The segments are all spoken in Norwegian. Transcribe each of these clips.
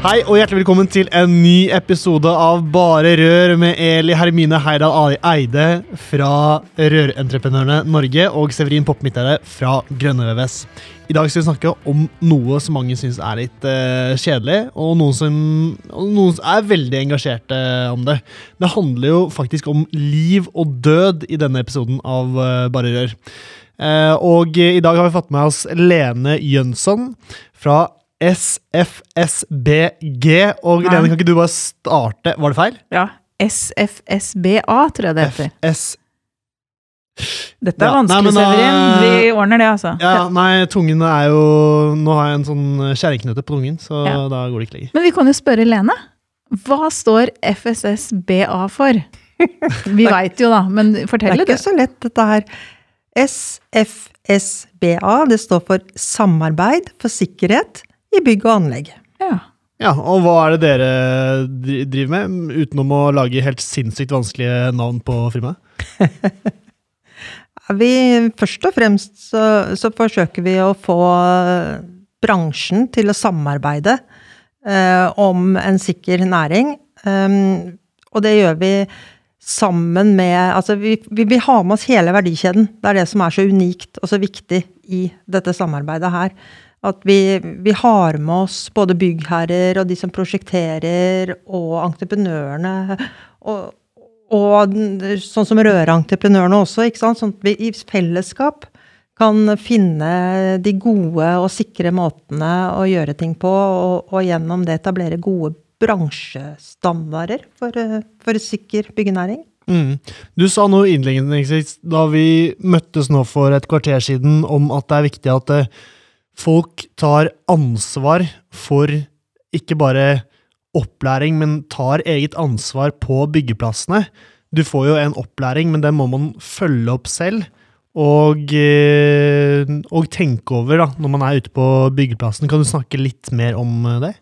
Hei og hjertelig velkommen til en ny episode av Bare Rør med Eli Hermine Heidal Eide fra Rørentreprenørene Norge og Severin Popp Midtøyde fra Grønne VVS. I dag skal vi snakke om noe som mange syns er litt uh, kjedelig, og noen som, noen som er veldig engasjerte om det. Det handler jo faktisk om liv og død i denne episoden av uh, Bare Rør. Uh, og i dag har vi fått med oss Lene Jønsson fra SFSBG. Og Lene, kan ikke du bare starte Var det feil? Ja. SFSBA, tror jeg det heter. FS... Dette er Ja, vanskelig, nei, Severin. Vi ordner det, altså. Ja, nei, tungen er jo Nå har jeg en sånn kjerringknute på tungen, så Ja. da går det ikke lenger. Men vi kan jo spørre Lene. Hva står FSSBA for? Vi veit jo, da, men fortell Det Det er ikke så lett, dette her. SFSBA, det står for Samarbeid for sikkerhet i bygg og anlegg. Ja. Ja, Og hva er det dere driver med, utenom å lage helt sinnssykt vanskelige navn på firmaet? Vi, først og fremst så, så forsøker vi å få bransjen til å samarbeide eh, om en sikker næring. Um, og det gjør vi sammen med Altså, vi, vi vil ha med oss hele verdikjeden. Det er det som er så unikt og så viktig i dette samarbeidet her. At vi, vi har med oss både byggherrer og de som prosjekterer, og entreprenørene. Og, og sånn som rørentreprenørene også, ikke sant? sånn at vi i fellesskap kan finne de gode og sikre måtene å gjøre ting på, og, og gjennom det etablere gode bransjestandarder for, for sikker byggenæring. Mm. Du sa noe innledningsvis da vi møttes nå for et kvarter siden, om at det er viktig at eh, folk tar ansvar for ikke bare opplæring, men tar eget ansvar på byggeplassene. Du får jo en opplæring, men den må man følge opp selv. Og, eh, og tenke over da, når man er ute på byggeplassen. Kan du snakke litt mer om eh, det?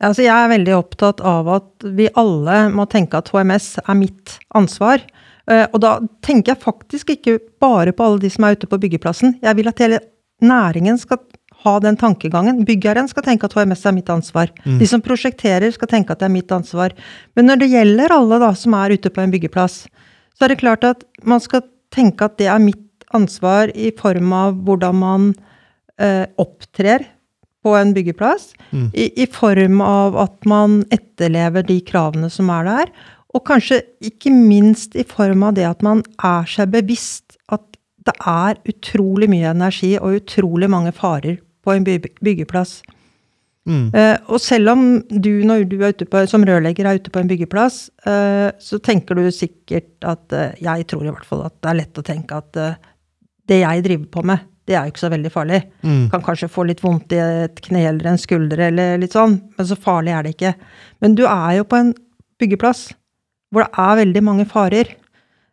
Altså, jeg er veldig opptatt av at vi alle må tenke at HMS er mitt ansvar. Eh, Og da tenker jeg faktisk ikke bare på alle de som er ute på byggeplassen. Jeg vil at hele næringen skal ha den tankegangen. Byggherren skal tenke at HMS er mitt ansvar. De som prosjekterer skal tenke at det er mitt ansvar. Men når det gjelder alle da som er ute på en byggeplass, så er det klart at man skal tenke at det er mitt ansvar i form av hvordan man eh, opptrer på en byggeplass. I, I form av at man etterlever de kravene som er der. Og kanskje ikke minst i form av det at man er seg bevisst det er utrolig mye energi og utrolig mange farer på en byggeplass. Mm. Uh, og selv om du, når du er ute på, som rørlegger er ute på en byggeplass, uh, så tenker du sikkert at uh, Jeg tror i hvert fall at det er lett å tenke at det jeg driver på med, det er jo ikke så veldig farlig. Mm. Kan kanskje få litt vondt i et kne eller en skulder eller litt sånn, men så farlig er det ikke. Men du er jo på en byggeplass hvor det er veldig mange farer.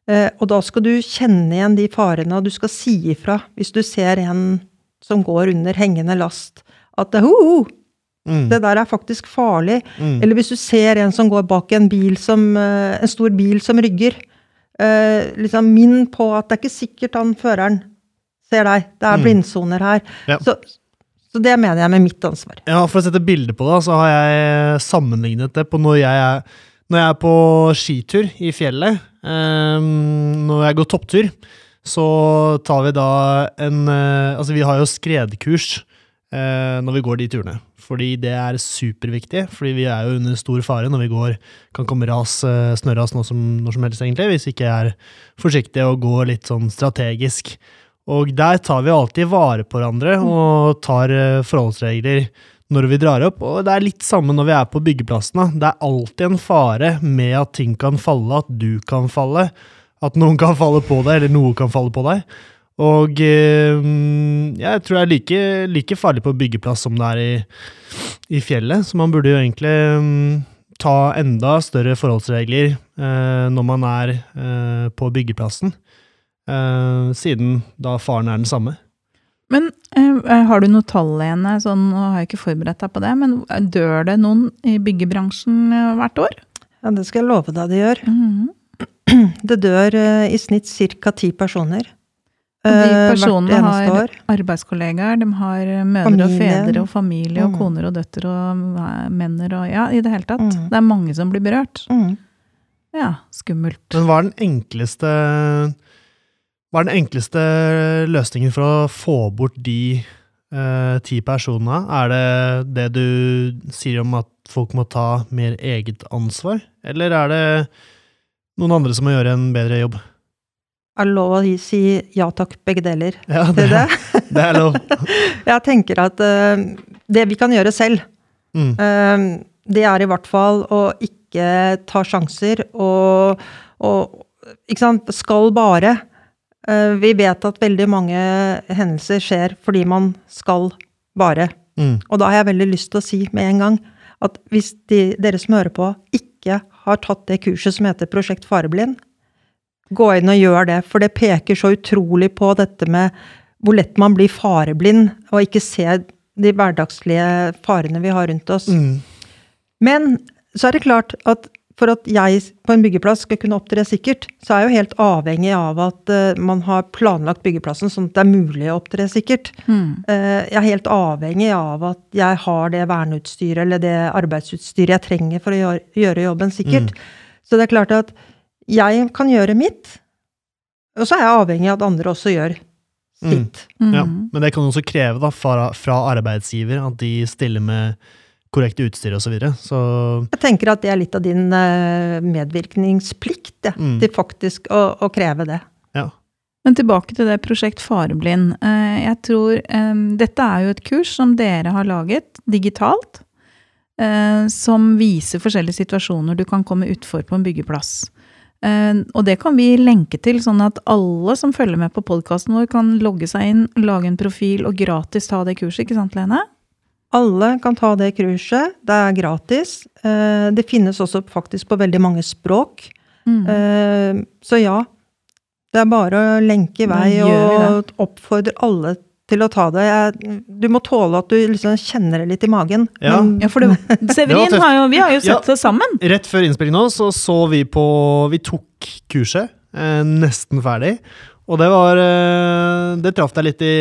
Eh, og da skal du kjenne igjen de farene, og du skal si ifra hvis du ser en som går under hengende last, at ho, ho, Mm. det der er faktisk farlig. Mm. Eller hvis du ser en som går bak en bil som, eh, en stor bil som rygger. Eh, liksom Minn på at det er ikke sikkert han føreren ser deg. Det er Mm. blindsoner her. Ja. Så, så det mener jeg med mitt ansvar. Ja, For å sette bilde på det, så har jeg sammenlignet det på når jeg er, når jeg er på skitur i fjellet. Ehm, når jeg går topptur, så tar vi da en eh, Altså, vi har jo skredkurs eh, når vi går de turene. Fordi det er superviktig, fordi vi er jo under stor fare når vi går Kan komme ras, eh, snøras når som, når som helst, egentlig, hvis ikke jeg er forsiktig og går litt sånn strategisk. Og der tar vi alltid vare på hverandre og tar forholdsregler når vi drar opp. Og det er litt samme når vi er på byggeplassen. da. Det er alltid en fare med at ting kan falle, at du kan falle. At noen kan falle på deg, eller noe kan falle på deg. Og eh, jeg tror det er like, like farlig på byggeplass som det er i, i fjellet. Så man burde jo egentlig mm, ta enda større forholdsregler eh, når man er eh, på byggeplassen. Eh, siden da faren er den samme. Men eh, har du noe tall, Lene? Sånn, nå har jeg ikke forberedt deg på det, men dør det noen i byggebransjen eh, hvert år? Ja, det skal jeg love deg det gjør. Mhm. Det dør eh, i snitt ca. ti personer. Og de eh, personene har år. arbeidskollegaer, de har mødre familie. og fedre og familie og Mm. koner og døtre og eh, menner og ja, i det hele tatt. Mm. Det er mange som blir berørt. Mm. Ja, skummelt. Men hva er den enkleste Hva er den enkleste løsningen for å få bort de eh, ti personene? Er det det du sier om at folk må ta mer eget ansvar, eller er det noen andre som må gjøre en bedre jobb? Er det lov å si ja takk, begge deler Ja, til det? det er lov. Jeg tenker at eh, det vi kan gjøre selv, Mm. eh, det er i hvert fall å ikke ta sjanser og, og ikke sant, skal bare. Eh, vi vet at veldig mange hendelser skjer fordi man skal bare. Mm. Og da har jeg veldig lyst til å si med en gang at hvis de, dere som hører på, ikke har tatt det kurset som heter Prosjekt Fareblind, gå inn og gjør det, for det peker så utrolig på dette med hvor lett man blir fareblind og ikke ser de hverdagslige farene vi har rundt oss. Mm. Men så er det klart at for at jeg på en byggeplass skal kunne opptre sikkert, så er jeg jo helt avhengig av at uh, man har planlagt byggeplassen sånn at det er mulig å opptre sikkert. Mm. Uh, jeg er helt avhengig av at jeg har det verneutstyret eller det arbeidsutstyret jeg trenger for å gjøre, gjøre jobben sikkert. Så det er klart at jeg kan gjøre mitt, og så er jeg avhengig av at andre også gjør sitt. Mm. Ja. Men det kan også kreve da, fra, fra arbeidsgiver at de stiller med korrekt utstyr osv. Så, videre. så Jeg tenker at det er litt av din eh, medvirkningsplikt, ja, Mm. til faktisk å, å kreve det. ja. Men tilbake til det prosjekt Fareblind. Eh, Jeg tror eh, Dette er jo et kurs som dere har laget digitalt, eh, som viser forskjellige situasjoner du kan komme utfor på en byggeplass. Eh, Og det kan vi lenke til, sånn at alle som følger med på podkasten vår, kan logge seg inn, lage en profil og gratis ta det kurset, ikke sant, Lene? Alle kan ta det kurset. Det er gratis. Eh, Det finnes også faktisk på veldig mange språk. Mm. Eh, Så ja, det er bare å lenke i vei og oppfordre alle til å ta det. Jeg, du må tåle at du liksom kjenner det litt i magen. Ja. men- Ja, for det, Severin har jo Vi har jo Ja. sett det sammen. Rett før innspilling nå så så vi på Vi tok kurset, eh, nesten ferdig. Og det var eh, Det traff deg litt i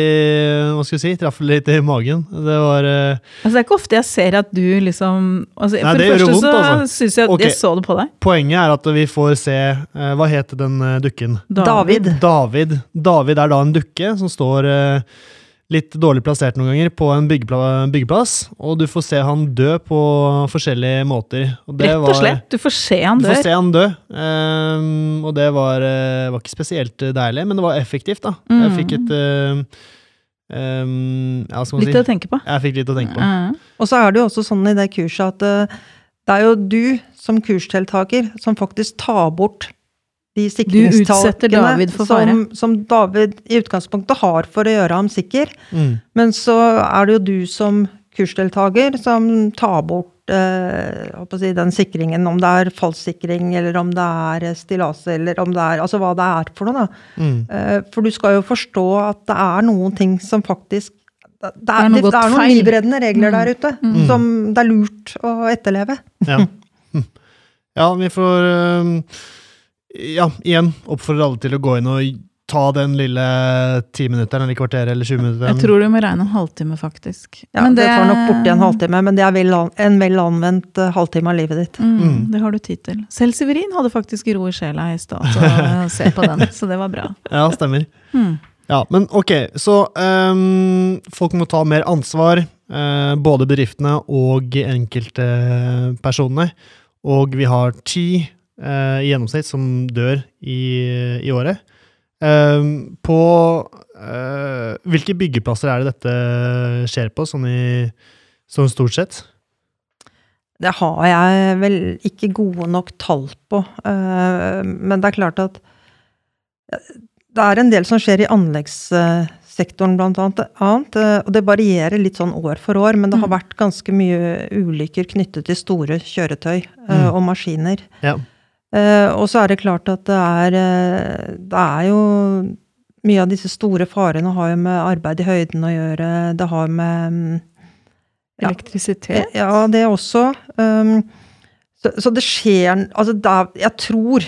Hva skal jeg si? Traff litt i magen. Det var eh, Altså, det er ikke ofte jeg ser at du liksom altså, Nei, For det det første vondt, så altså. syns jeg at okay. jeg så det på deg. Poenget er at vi får se eh, Hva het den dukken? David. David. David er da en dukke som står litt dårlig plassert noen ganger på en byggepla byggeplass, og du får se han dø på forskjellige måter. Og det Rett og var- slett. Du får se han dø. Du får se han dø, Um, og det var, eh, var ikke spesielt deilig, men det var effektivt, da. Mm. Jeg fikk et uh, um, Ja, hva skal man Litt å tenke på. Jeg fikk litt å tenke på. Mm. Og så er det jo også sånn i det kurset at uh, det er jo du som kursdeltaker som faktisk tar bort de sikringstakene som, som David i utgangspunktet har for å gjøre ham sikker. Mm. Men så er det jo du som kursdeltaker som tar bort eh, å si, den sikringen, om det er fallsikring, eller om det er stillas, eller om det er Altså hva det er for noe, da. Mm. Eh, For du skal jo forstå at det er noen ting som faktisk Det er, det er noen livreddende regler Mm. der ute Mm. som det er lurt å etterleve. Ja. Ja, vi får ehm, Ja, igjen oppfordrer alle til å gå inn og ta den lille timinutteren eller kvarteret eller 20 minutter. Jeg tror du må regne en halvtime, faktisk. Ja, Men det, tar nok borti en halvtime, men det er vel, an- en vel anvendt eh, halvtime av livet ditt. Mm, Mm. Det har du tid til. Selv Severin hadde faktisk ro i sjela i stad til å se på den, så det var bra. Ja, stemmer. Mm. Ja, men ok, så um, folk må ta mer ansvar, Uh, både bedriftene og enkeltpersonene. Og vi har ti eh, i gjennomsnitt som dør i, i året. Ehm, på eh, hvilke byggeplasser er det dette skjer på, sånn, i, sånn stort sett? Det har jeg vel ikke gode nok tall på. eh, Men det er klart at Det er en del som skjer i anleggssektoren blant annet, eh, og det varierer litt sånn år for år, men det har Mm. vært ganske mye ulykker knyttet til store kjøretøy eh, Mm. og maskiner. Ja. Eh, og så er det klart at det er, eh, det er jo Mye av disse store farene har jo med arbeid i høyden å gjøre. Det har med mm, Ja. Elektrisitet. Ja, det også. Um, så, så det skjer Altså, det er, jeg tror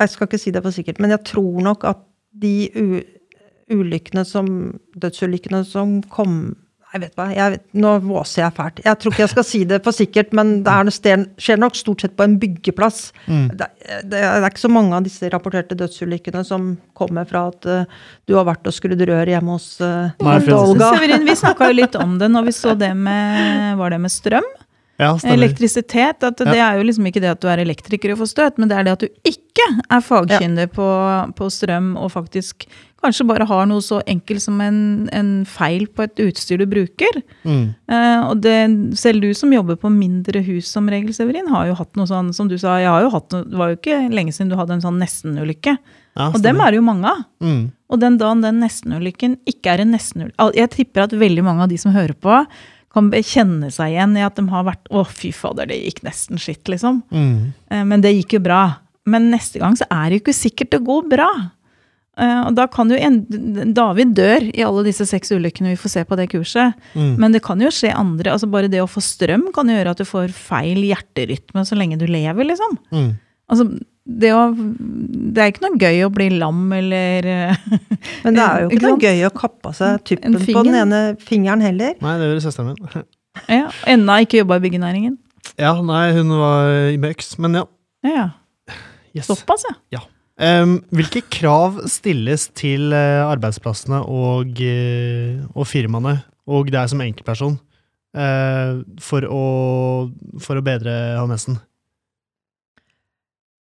Jeg skal ikke si det for sikkert, men jeg tror nok at de ulykkene som Dødsulykkene som kom Jeg vet hva, jeg vet, nå våser jeg fælt. Jeg tror ikke jeg skal si det for sikkert, men det er, det skjer nok stort sett på en byggeplass. Mm. Det, det, er ikke så mange av disse rapporterte dødsulykkene som kommer fra at uh, du har vært og skrudd rør hjemme hos uh, Nei, tante Olga. Severin, vi snakka jo litt om det når vi så det med Var det med strøm? Ja. Elektrisitet. At det er jo liksom ikke det at du er elektriker og får støt, men det er det at du ikke er fagkyndig på, på strøm og faktisk kanskje bare har noe så enkelt som en, en feil på et utstyr du bruker. Mm. Eh, og det, selv du som jobber på mindre hus som regel, Severin, har jo hatt noe sånn, som du sa, jeg har jo hatt noe, det var jo ikke lenge siden du hadde en sånn nestenulykke. Ja, Og dem er det jo mange av. Mm. Og den dagen den nestenulykken ikke er en nestenulykke Jeg tipper at veldig mange av de som hører på, kan kjenne seg igjen i at de har vært Å, fy fader, det gikk nesten skitt, liksom. Mm. Eh, Men det gikk jo bra. Men neste gang så er det jo ikke sikkert det går bra. Eh, Og da kan jo en, David dør i alle disse seks ulykkene vi får se på det kurset. Mm. Men det kan jo skje andre. altså Bare det å få strøm kan jo gjøre at du får feil hjerterytme så lenge du lever, liksom. Mm. Altså, det, å, det er ikke noe gøy å bli lam eller Men det er jo Ikke ikke noe sant? gøy å kappe av seg tuppen på den ene fingeren heller. Nei, det gjorde søsteren min. Ja, Ennå ikke jobba i byggenæringen. Ja, nei, hun var med øks, men ja. Ja, Yes. Såpass, ja. Em, hvilke krav stilles til eh, arbeidsplassene og, eh, og firmaene, og deg som enkeltperson, uh, for, å, for å bedre HMS-en?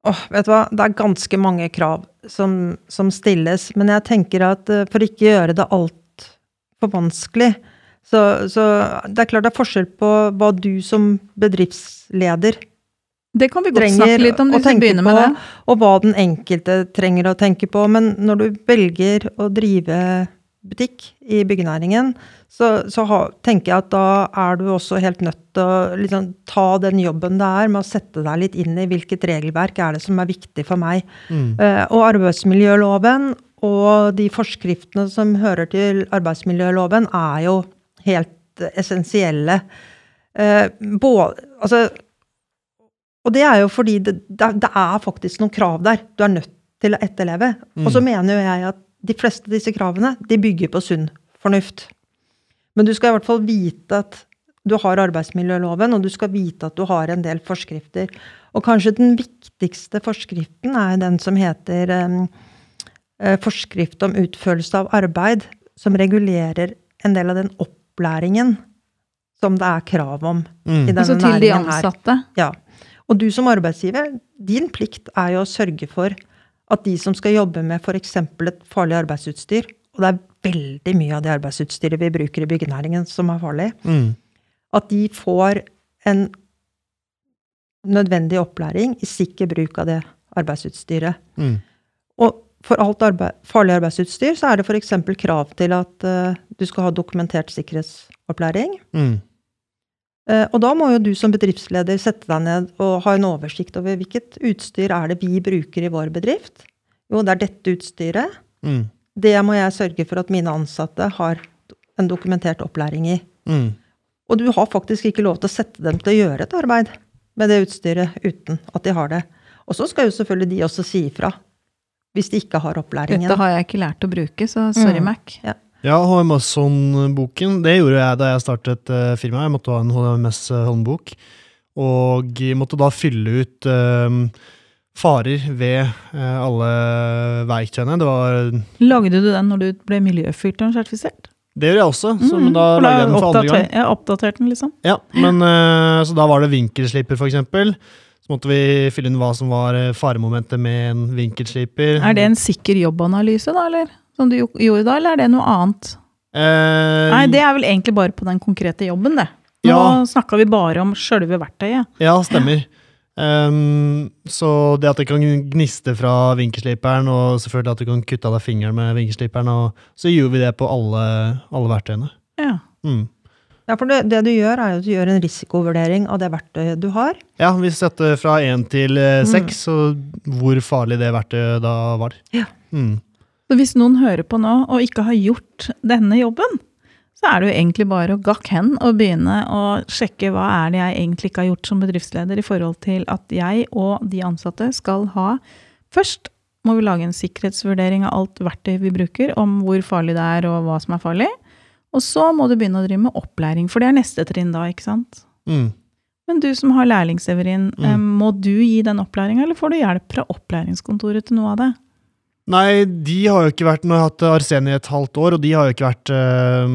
Åh, vet du hva, det er ganske mange krav som, som stilles, men jeg tenker at eh, for ikke å gjøre det altfor vanskelig, så, så det er klart det er forskjell på hva du som bedriftsleder Det kan vi godt snakke litt om, hvis vi begynner med på- det. og hva den enkelte trenger å tenke på. Men når du velger å drive butikk i byggenæringen, så, så ha, tenker jeg at da er du også helt nødt til å liksom, ta den jobben det er med å sette deg litt inn i hvilket regelverk er det som er viktig for meg. Mm. Uh, og arbeidsmiljøloven og de forskriftene som hører til arbeidsmiljøloven, er jo helt essensielle. Uh, både, altså, og det er jo fordi det, det, er- det faktisk noen krav der du er nødt til å etterleve. Og så mener jo jeg at de fleste av disse kravene de bygger på sunn fornuft. Men du skal i hvert fall vite at du har arbeidsmiljøloven, og du skal vite at du har en del forskrifter. Og kanskje den viktigste forskriften er den som heter eh, forskrift om utførelse av arbeid, som regulerer en del av den opplæringen som det er krav om Mm. i denne Altså til de ansatte? her. Ja. Og du som arbeidsgiver, din plikt er jo å sørge for at de som skal jobbe med f.eks. et farlig arbeidsutstyr, og det er veldig mye av det arbeidsutstyret vi bruker i byggenæringen som er farlig, Mm. at de får en nødvendig opplæring i sikker bruk av det arbeidsutstyret. Mm. Og for alt arbeid, farlig arbeidsutstyr så er det f.eks. krav til at uh, du skal ha dokumentert sikkerhetsopplæring. Mm. Eh, og da må jo du som bedriftsleder sette deg ned og ha en oversikt over hvilket utstyr er det vi bruker i vår bedrift. Jo, det er dette utstyret. Mm. Det må jeg sørge for at mine ansatte har en dokumentert opplæring i. Mm. Og du har faktisk ikke lov til å sette dem til å gjøre et arbeid med det utstyret uten at de har det. Og så skal jo selvfølgelig de også si ifra hvis de ikke har opplæringen. Dette har jeg ikke lært å bruke, så sorry, Mm. Mac. Ja, HMS-håndboken, det gjorde jeg da jeg startet uh, firmaet. Jeg måtte ha en HMS-håndbok, og jeg måtte da fylle ut eh, farer ved uh, alle verktøyene. Det var Lagde du den når du ble miljøfyrtårnsertifisert? Det gjorde jeg også, så, Mm, men da lagde jeg den for andre gang. Ja, oppdaterte den, liksom. Ja, men eh, Så da var det vinkelsliper, for eksempel. Så måtte vi fylle inn hva som var eh, faremomentet med en vinkelsliper. Er det en sikker jobbanalyse, da, eller? Som du gjorde da, eller er det noe annet? Uh, Nei, det er vel egentlig bare på den konkrete jobben, det. Nå Ja. snakka vi bare om sjølve verktøyet. Ja, stemmer. Um, så det at det kan gniste fra vinkelsliperen, og selvfølgelig at du kan kutte av deg fingeren med vinkelsliperen, og så gjorde vi det på alle, alle verktøyene. Ja. Mm. Ja, for det, det du gjør, er jo at du gjør en risikovurdering av det verktøyet du har. Ja, vi setter fra én til seks, mm. og hvor farlig det verktøyet da var. Ja. Mm. Så hvis noen hører på nå og ikke har gjort denne jobben, så er det jo egentlig bare å gakk hen og begynne å sjekke hva er det jeg egentlig ikke har gjort som bedriftsleder i forhold til at jeg og de ansatte skal ha Først må vi lage en sikkerhetsvurdering av alt verktøy vi bruker, om hvor farlig det er og hva som er farlig. Og så må du begynne å drive med opplæring, for det er neste trinn da, ikke sant? Mm. Men du som har lærling, Severin, Mm. eh, må du gi den opplæringa, eller får du hjelp fra opplæringskontoret til noe av det? Nei, de har jo ikke vært Nå har jeg hatt Arsen i et halvt år, og de har jo ikke vært øh,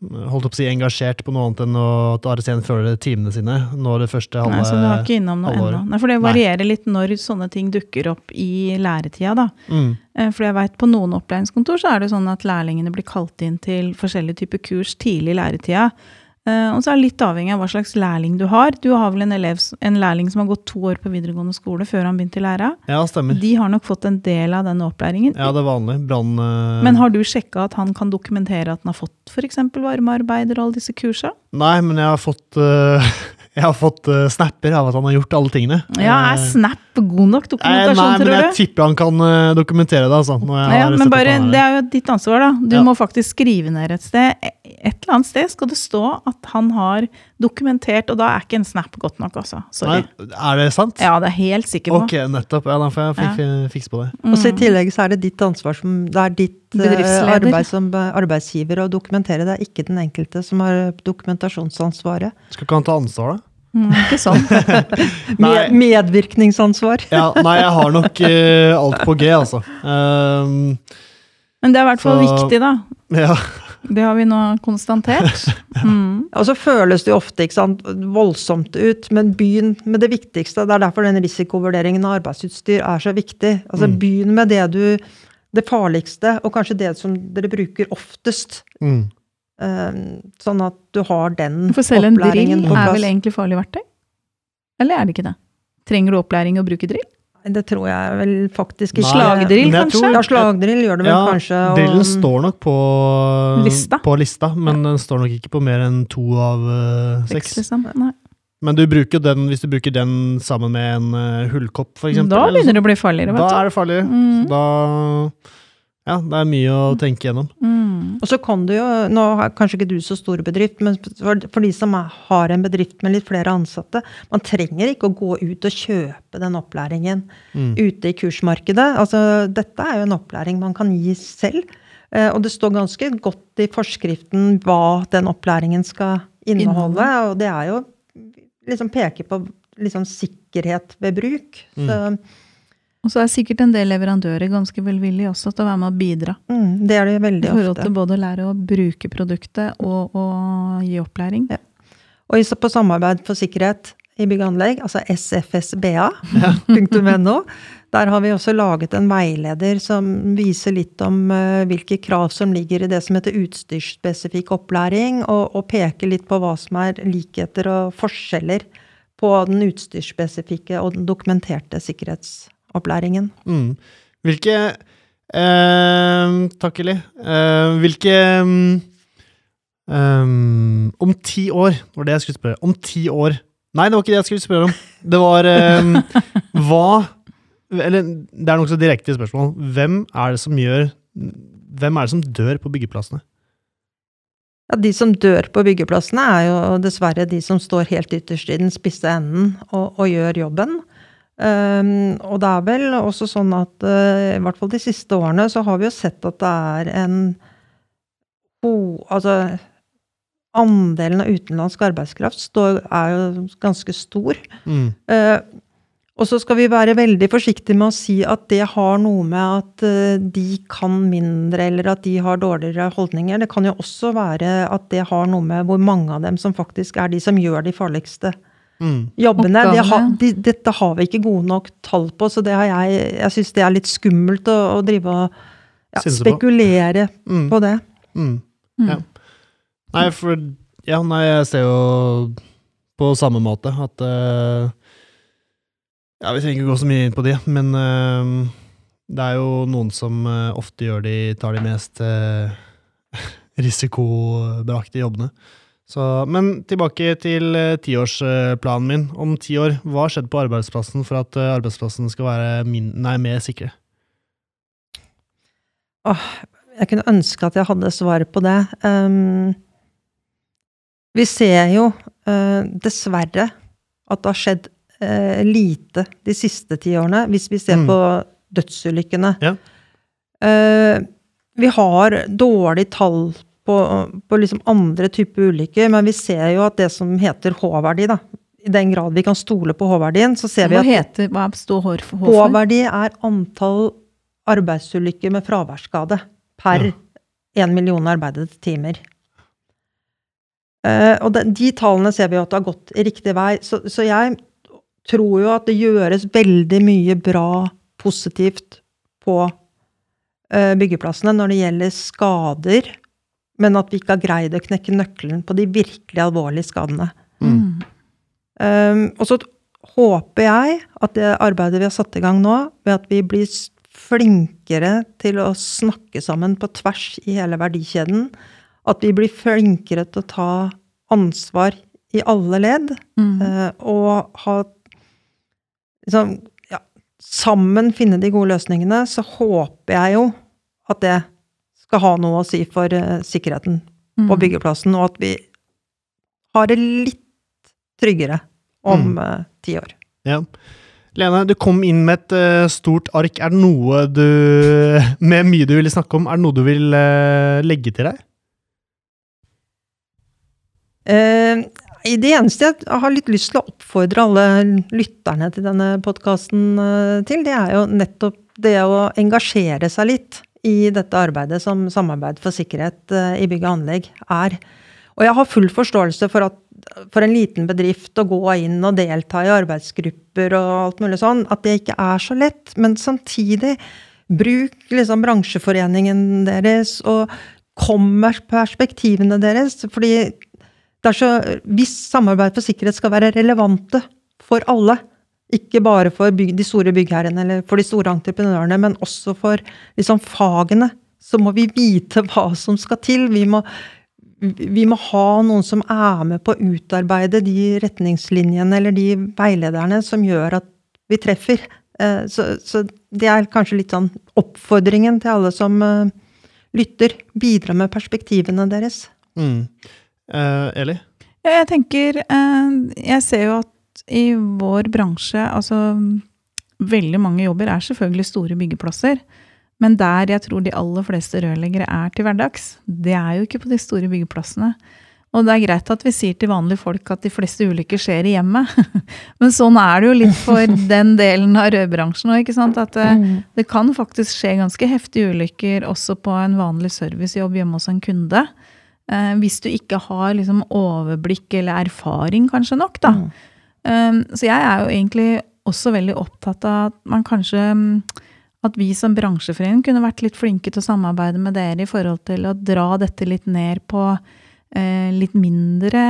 holdt opp å si engasjert på noe annet enn at Arsen følger timene sine. Nå det første halve Nei, så du har ikke innom noe ennå? Nei, for det Nei. varierer litt når sånne ting dukker opp i læretida, da. mm. Eh, For jeg vet på noen opplæringskontor så er det sånn at lærlingene blir kalt inn til forskjellige typer kurs tidlig i læretida. Eh, Og så er det litt avhengig av hva slags lærling du har. Du har vel en, elev, en lærling som har gått to år på videregående skole før han begynte i læra. Ja, stemmer. De har nok fått en del av denne opplæringen. Ja, det er vanlig. Brand, uh... Men har du sjekka at han kan dokumentere at han har fått f.eks. varmearbeider og alle disse kursa? Nei, men jeg har fått uh... Jeg har fått uh, snapper av at han har gjort alle tingene. Ja, er Eh, Snap god nok dokumentasjon, Nei, du? nei, men jeg tipper han kan uh, dokumentere det. Altså, Ja, men bare, det er jo ditt ansvar, da. Du Ja. må faktisk skrive ned et sted. Et eller annet sted skal det stå at han har dokumentert, og da er ikke en snap godt nok, altså. Sorry. Nei, er det sant? Ja, det er helt sikker på. Ok, nettopp. Ja, da får jeg fik, fikse på det. Og så I Mm. tillegg så er det ditt ansvar som Det er ditt eh, arbeid som eh, arbeidsgiver å dokumentere. Det er ikke den enkelte som har dokumentasjonsansvaret. Skal ikke han ta ansvar, da? Mm, ikke sånn. Med, medvirkningsansvar. Ja, nei, jeg har nok uh, alt på G, altså. Um, Men det er i hvert fall viktig, da. ja. Det har vi nå konstatert. Mm. Og så føles det jo ofte ikke sant, voldsomt ut, men begynn med det viktigste. Det er derfor den risikovurderingen av arbeidsutstyr er så viktig. Altså Mm. Begynn med det du det farligste, og kanskje det som dere bruker oftest. Mm. Eh, sånn at du har den For selv en drill er vel egentlig farlig verktøy? Eller er det ikke det? Trenger du opplæring i å bruke drill? Det tror jeg vel faktisk i Slagdrill, kanskje? tror- Ja, slagdrill gjør det vel Ja, kanskje. og- Drillen står nok på Lista. på lista, men den står nok ikke på mer enn to av uh, Seks, liksom? Men du den, hvis du bruker den sammen med en uh, hullkopp, eksempel. Da begynner det å bli farligere, Da vet er det farlig. Mm. Da Ja, det er mye å tenke gjennom. Mm. Og så kan du jo, nå har kanskje ikke du så stor bedrift, men for, for de som har en bedrift med litt flere ansatte, man trenger ikke å gå ut og kjøpe den opplæringen Mm. ute i kursmarkedet. Altså, dette er jo en opplæring man kan gi selv. Eh, og det står ganske godt i forskriften hva den opplæringen skal inneholde. Og det er jo liksom peker på liksom sikkerhet ved bruk. Så Og så er sikkert en del leverandører ganske velvillige også til å være med og bidra. mm, det er det I veldig forhold ofte. til både å lære å bruke produktet og å gi opplæring. Og i- på Samarbeid for sikkerhet i bygg og anlegg, altså sfsba.no, der har vi også laget en veileder som viser litt om eh, hvilke krav som ligger i det som heter utstyrsspesifikk opplæring, og, og peker litt på hva som er likheter og forskjeller på den utstyrsspesifikke og den dokumenterte sikkerhetsopplæringen. Mm. Hvilke eh, Takk, Eli. Eh, hvilke um, Om ti år, var det jeg skulle spørre Om ti år Nei, det var ikke det jeg skulle spørre om. Det var um, Hva Eller det er nokså direkte spørsmål. Hvem er det som gjør Hvem er det som dør på byggeplassene? Ja, de som dør på byggeplassene, er jo dessverre de som står helt ytterst i den spisse enden og, og gjør jobben. Um, og det er vel også sånn at uh, i hvert fall de siste årene så har vi jo sett at det er en oh, Altså andelen av utenlandsk arbeidskraft står, er jo ganske stor. Mm. Uh, og så skal vi være veldig forsiktige med å si at det har noe med at uh, de kan mindre, eller at de har dårligere holdninger. Det kan jo også være at det har noe med hvor mange av dem som faktisk er de som gjør de farligste Mm. jobbene. Det ha, de, dette har vi ikke gode nok tall på, så det har jeg Jeg syns det er litt skummelt å, å drive og ja, spekulere på. Mm. på det. Mm. Mm. Ja. Nei, for Ja, nei, jeg ser jo på samme måte at uh, Ja, Vi trenger ikke gå så mye inn på de, men uh, det er jo noen som uh, ofte gjør de, tar de mest uh, risikobelagte jobbene. Så, men tilbake til uh, tiårsplanen min. Om ti år, hva har skjedd på arbeidsplassen for at uh, arbeidsplassen skal være min, nei, mer sikre? Åh, jeg kunne ønske at jeg hadde svaret på det. Um, vi ser jo uh, dessverre at det har skjedd uh, lite de siste ti årene, hvis vi ser Mm. på dødsulykkene. Ja. Uh, vi har dårlig tall på, på liksom andre typer ulykker, men vi ser jo at det som heter H-verdi, da, i den grad vi kan stole på H-verdien, så ser vi at heter Hva står? H for? H-verdi er antall arbeidsulykker med fraværsskade per Ja. én million arbeidede timer. Uh, og de, de tallene ser vi jo at det har gått i riktig vei. Så, så jeg tror jo at det gjøres veldig mye bra positivt på uh, byggeplassene når det gjelder skader, men at vi ikke har greid å knekke nøkkelen på de virkelig alvorlige skadene. Mm. Um, og så håper jeg at det arbeidet vi har satt i gang nå, ved at vi blir flinkere til å snakke sammen på tvers i hele verdikjeden, at vi blir flinkere til å ta ansvar i alle ledd, Mm. uh, og ha liksom, ja, Sammen finne de gode løsningene, så håper jeg jo at det skal ha noe å si for eh, sikkerheten på Mm. byggeplassen, og at vi har det litt tryggere om eh, ti år. Ja. Lene, du kom inn med et uh, stort ark. Er det noe du Med mye du ville snakke om, er det noe du vil uh, legge til deg? Uh, det eneste jeg har litt lyst til å oppfordre alle lytterne til denne podkasten til, det er jo nettopp det å engasjere seg litt i dette arbeidet som Samarbeid for sikkerhet eh, i bygg og anlegg er. Og jeg har full forståelse for at for en liten bedrift å gå inn og delta i arbeidsgrupper og alt mulig sånn, at det ikke er så lett. Men samtidig, bruk liksom bransjeforeningen deres, og kom med perspektivene deres. fordi så, hvis samarbeid for sikkerhet skal være relevante for alle, ikke bare for bygg, de store byggherrene eller for de store entreprenørene, men også for liksom, fagene, så må vi vite hva som skal til. Vi må, vi må ha noen som er med på å utarbeide de retningslinjene eller de veilederne som gjør at vi treffer. Eh, Så, så det er kanskje litt sånn oppfordringen til alle som eh, lytter. Bidra med perspektivene deres. Mm. Eh, Eli? Ja, jeg tenker eh, Jeg ser jo at i vår bransje, altså veldig mange jobber er selvfølgelig store byggeplasser. Men der jeg tror de aller fleste rørleggere er til hverdags, det er jo ikke på de store byggeplassene. Og det er greit at vi sier til vanlige folk at de fleste ulykker skjer i hjemmet. Men sånn er det jo litt for den delen av rødbransjen òg, ikke sant. At det, det kan faktisk skje ganske heftige ulykker også på en vanlig servicejobb hjemme hos en kunde. Eh, hvis du ikke har liksom overblikk eller erfaring kanskje nok, da. Mm. Um, så jeg er jo egentlig også veldig opptatt av at man kanskje mm, At vi som bransjeforening kunne vært litt flinke til å samarbeide med dere i forhold til å dra dette litt ned på eh, litt mindre,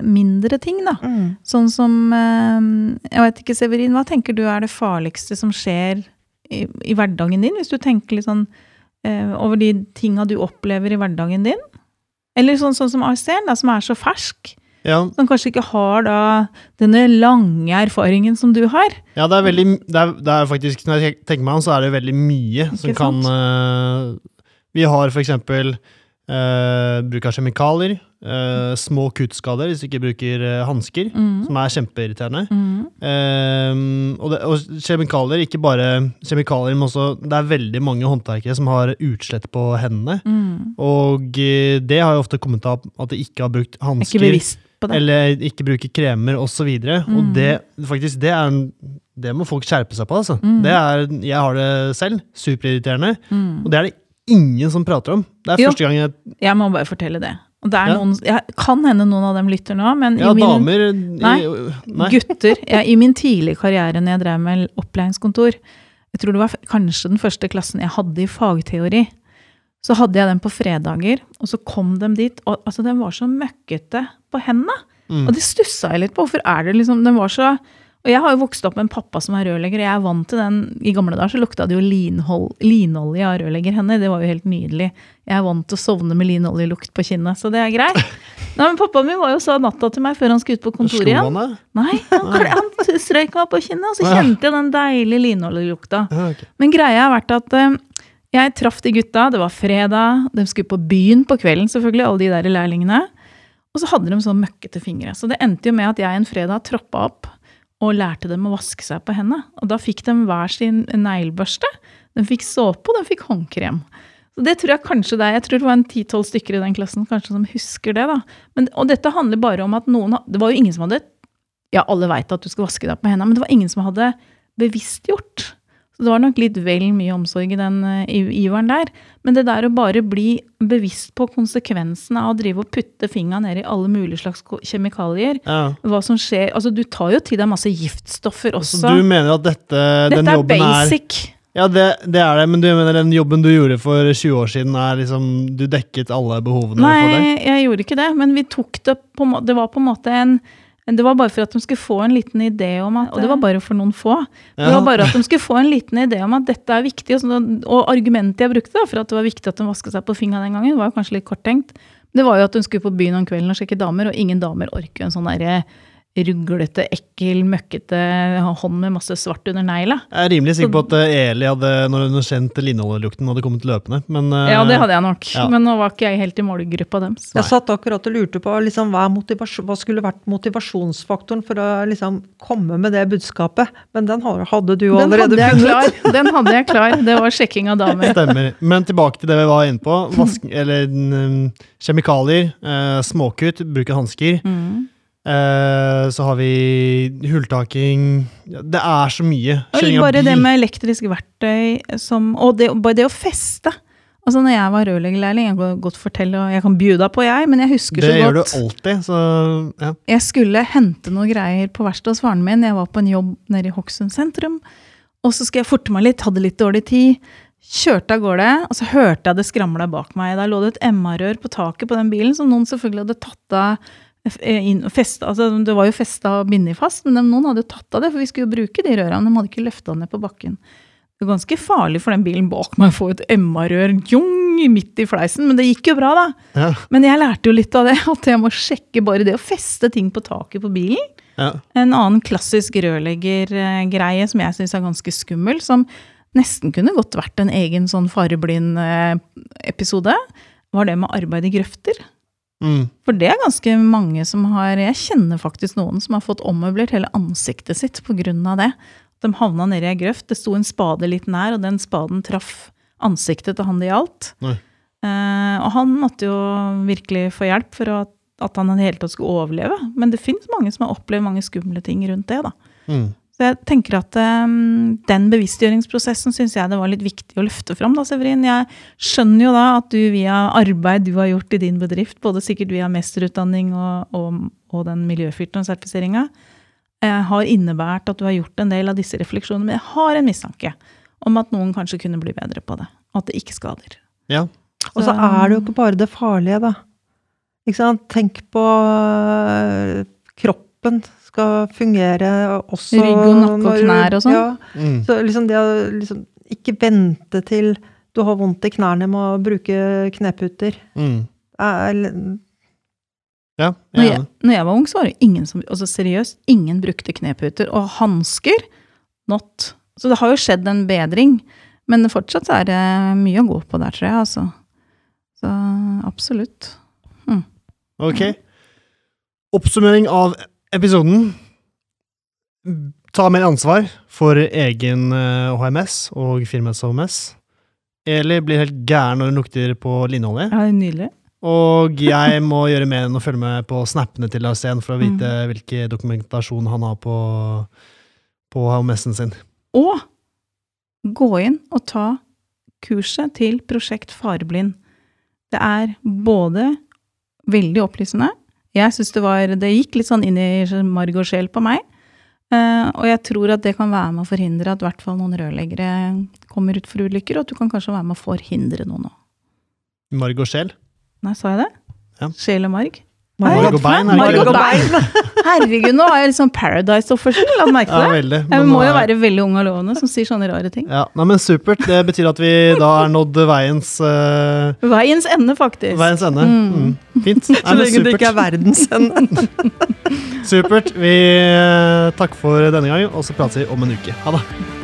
mindre ting, da. Mm. Sånn som eh, Jeg vet ikke, Severin, hva tenker du er det farligste som skjer i, i hverdagen din? Hvis du tenker litt sånn eh, over de tinga du opplever i hverdagen din? Eller sånn, sånn som ASC-en, da, som er så fersk. Ja, Som kanskje ikke har da denne lange erfaringen som du har. ja det, er veldig, det, er, det er faktisk Når jeg tenker meg om, så er det veldig mye som sant? kan sant? eh, Vi har for eksempel eh, bruk av kjemikalier. Uh, små kuttskader hvis du ikke bruker uh, hansker, Mm. som er kjempeirriterende. Mm. Uh, og, det, og kjemikalier, ikke bare kjemikalier, men også Det er veldig mange håndverkere som har utslett på hendene. Mm. Og det har jo ofte kommet av at de ikke har brukt Jeg er ikke hansker, bevisst på det. eller ikke bruke kremer osv. Og Mm. det faktisk, det er det må folk skjerpe seg på, altså. Mm. Det er, jeg har det selv. Superirriterende. Mm. Og det er det ingen som prater om. Det er Jo. første gang jeg Jeg må bare fortelle det. Og det Ja. noen, jeg, kan hende noen av dem lytter nå, men Ja, i min, damer Nei. i, nei. gutter jeg, I min tidlige karriere når jeg drev med opplæringskontor, jeg tror det var kanskje den første klassen jeg hadde i fagteori, så hadde jeg den på fredager, og så kom de dit, og altså, den var så møkkete på hendene. Mm. Og det stussa jeg litt på. Hvorfor er det liksom Den var så Og jeg har jo vokst opp med en pappa som er rørlegger, og jeg er vant til den. I gamle dager så lukta det jo linhold, linolje av rørleggerhender. Det var jo helt nydelig. Jeg er vant til å sovne med linoljelukt på kinnet, så det er greit. Nei, men Pappaen min var jo sa natta til meg før han skulle ut på kontoret igjen. han? Nei, han, han strøyk meg på kinnet, og så kjente jeg den deilige linoljelukta. Men greia har vært at eh, jeg traff de gutta, det var fredag, de skulle på byen på kvelden selvfølgelig, alle de der lærlingene. Og så hadde de sånn møkkete fingre. Så det endte jo med at jeg en fredag troppa opp og lærte dem å vaske seg på hendene. Og da fikk de hver sin neglebørste. De fikk såpe, og de fikk håndkrem. Så det tror jeg kanskje det er. Jeg tror det var en ti-tolv stykker i den klassen kanskje som husker det. da. Men, og dette handler bare om at noen Det var jo ingen som hadde Ja, alle veit at du skal vaske deg på hendene, men det var ingen som hadde bevisstgjort. Så det var nok litt vel mye omsorg i den eh, iveren der. Men det der å bare bli bevisst på konsekvensene av å drive og putte fingra ned i alle mulige slags kjemikalier, Ja. hva som skjer Altså, du tar jo til deg masse giftstoffer også. Så du mener at dette, Dette er jobben er basic. Ja, det, det er det, men du mener den jobben du gjorde for 20 år siden, er liksom Du dekket alle behovene for deg? Nei, jeg gjorde ikke det, men vi tok det på Det var på en måte en det var bare for at de skulle få en liten idé om at, Og det var bare for noen få. Det var bare at de skulle få en liten idé om at dette er viktig. Og, argumentet jeg brukte da, for at det var viktig at de vasket seg på fingra den gangen, var kanskje litt korttenkt. Det var jo at hun skulle på byen om kvelden og sjekke damer, og ingen damer orker en sånn derre ruglete, ekkel, møkkete hånd med masse svart under negla. Jeg er rimelig sikker på at eh, Eli hadde, når hun kjente linoljelukten, hadde kommet løpende. Men, eh, Ja, det hadde jeg nok. ja. Men nå var ikke jeg helt i målgruppa deres. Jeg satt akkurat og lurte på liksom, hva, hva skulle vært motivasjonsfaktoren for å liksom, komme med det budskapet. Men den hadde du Den allerede hadde funnet. klar. Den hadde jeg klar. Det var sjekking av damer. Stemmer. Men tilbake til det vi var inne på. Vask, eller mm, kjemikalier, eh, småkutt, bruke hansker. Mm. Eh, så har vi hulltaking Det er så mye. Kjøring av Bare det med elektrisk verktøy som Og det, bare det å feste. Altså når jeg var rørleggerlærling, jeg kan godt fortelle, og jeg kan deg på, jeg, men jeg husker Det så gjør du alltid, så ja. Jeg skulle hente noen greier på verkstedet hos faren min. Jeg var på en jobb nede i Hokksund sentrum. Og så skulle jeg forte meg litt, hadde litt dårlig tid. Kjørte av gårde, og så hørte jeg det skramla bak meg. Der lå det et MA-rør på taket på den bilen, som noen selvfølgelig hadde tatt av eh, festa, altså Det var jo festa bindet fast, men noen hadde jo tatt av det, for vi skulle jo bruke de rørene. De hadde ikke løfta ned på bakken. Det var ganske farlig for den bilen bak meg å få et MA-rør midt i fleisen, men det gikk jo bra, da. Ja. Men jeg lærte jo litt av det, at jeg må sjekke bare det å feste ting på taket på bilen. ja. En annen klassisk rørleggergreie som jeg syns er ganske skummel, som nesten kunne godt vært en egen sånn fareblind eh, episode, var det med arbeid i grøfter. Mm. For det er ganske mange som har Jeg kjenner faktisk noen som har fått ommøblert hele ansiktet sitt pga. det. De havna nedi ei grøft, det sto en spade litt nær, og den spaden traff ansiktet til han det gjaldt. Eh, og han måtte jo virkelig få hjelp for at, at han i det hele tatt skulle overleve. Men det fins mange som har opplevd mange skumle ting rundt det. da. Mm. Så jeg tenker at um, den bevisstgjøringsprosessen syns jeg det var litt viktig å løfte fram. da, Severin. Jeg skjønner jo da at du via arbeid du har gjort i din bedrift, både sikkert via mesterutdanning og, og, og den miljøfyrtårnsertifiseringa, eh, har innebært at du har gjort en del av disse refleksjonene. Men jeg har en mistanke om at noen kanskje kunne bli bedre på det. At det ikke skader. ja. Og så er det jo ikke bare det farlige, da. Ikke sant? Tenk på øh, kroppen skal fungere også Rygg og nakke og knær og sånn. Ja, Mm. så liksom det å liksom ikke vente til du har vondt i knærne med å bruke kneputer. Mm. Er, Ja, Når jeg er jeg, når jeg var ung, så var det ingen som altså seriøst, ingen brukte kneputer. Og hansker not. Så det har jo skjedd en bedring. Men fortsatt er det mye å gå på der, tror jeg. altså. Så absolutt. Ok. Oppsummering av episoden. Ta mer ansvar for egen eh, HMS og firmaets HMS. Eli blir helt gæren når hun lukter på linolje. Ja, det Nydelig. Og jeg må gjøre mer enn å følge med på snappene til Arsen for å vite Mm. hvilken dokumentasjon han har på, på HMS-en sin. Og gå inn og ta kurset til Prosjekt Fareblind. Det er både veldig opplysende. Jeg synes det var Det gikk litt sånn inn i marg og sjel på meg. Uh, og jeg tror at det kan være med å forhindre at i hvert fall noen rørleggere kommer ut for ulykker, og at du kan kanskje være med å forhindre noen òg. Marg og sjel. Nei, sa jeg det? Ja. Sjel og marg? Marg og bein, det Marg ikke og det? bein. Herregud, nå er jeg liksom Paradise-oppførsel. La meg merke Ja, det. veldig. Jeg må jo er- være veldig ung og lovende som sier sånne rare ting. Ja, nei, men Supert. Det betyr at vi da er nådd veiens, uh... Veiens ende, faktisk. veiens ende. Mm. Fint. Så lenge det ikke er verdens ende. supert. Vi eh, takker for denne gangen, og så prates vi om en uke. Ha det.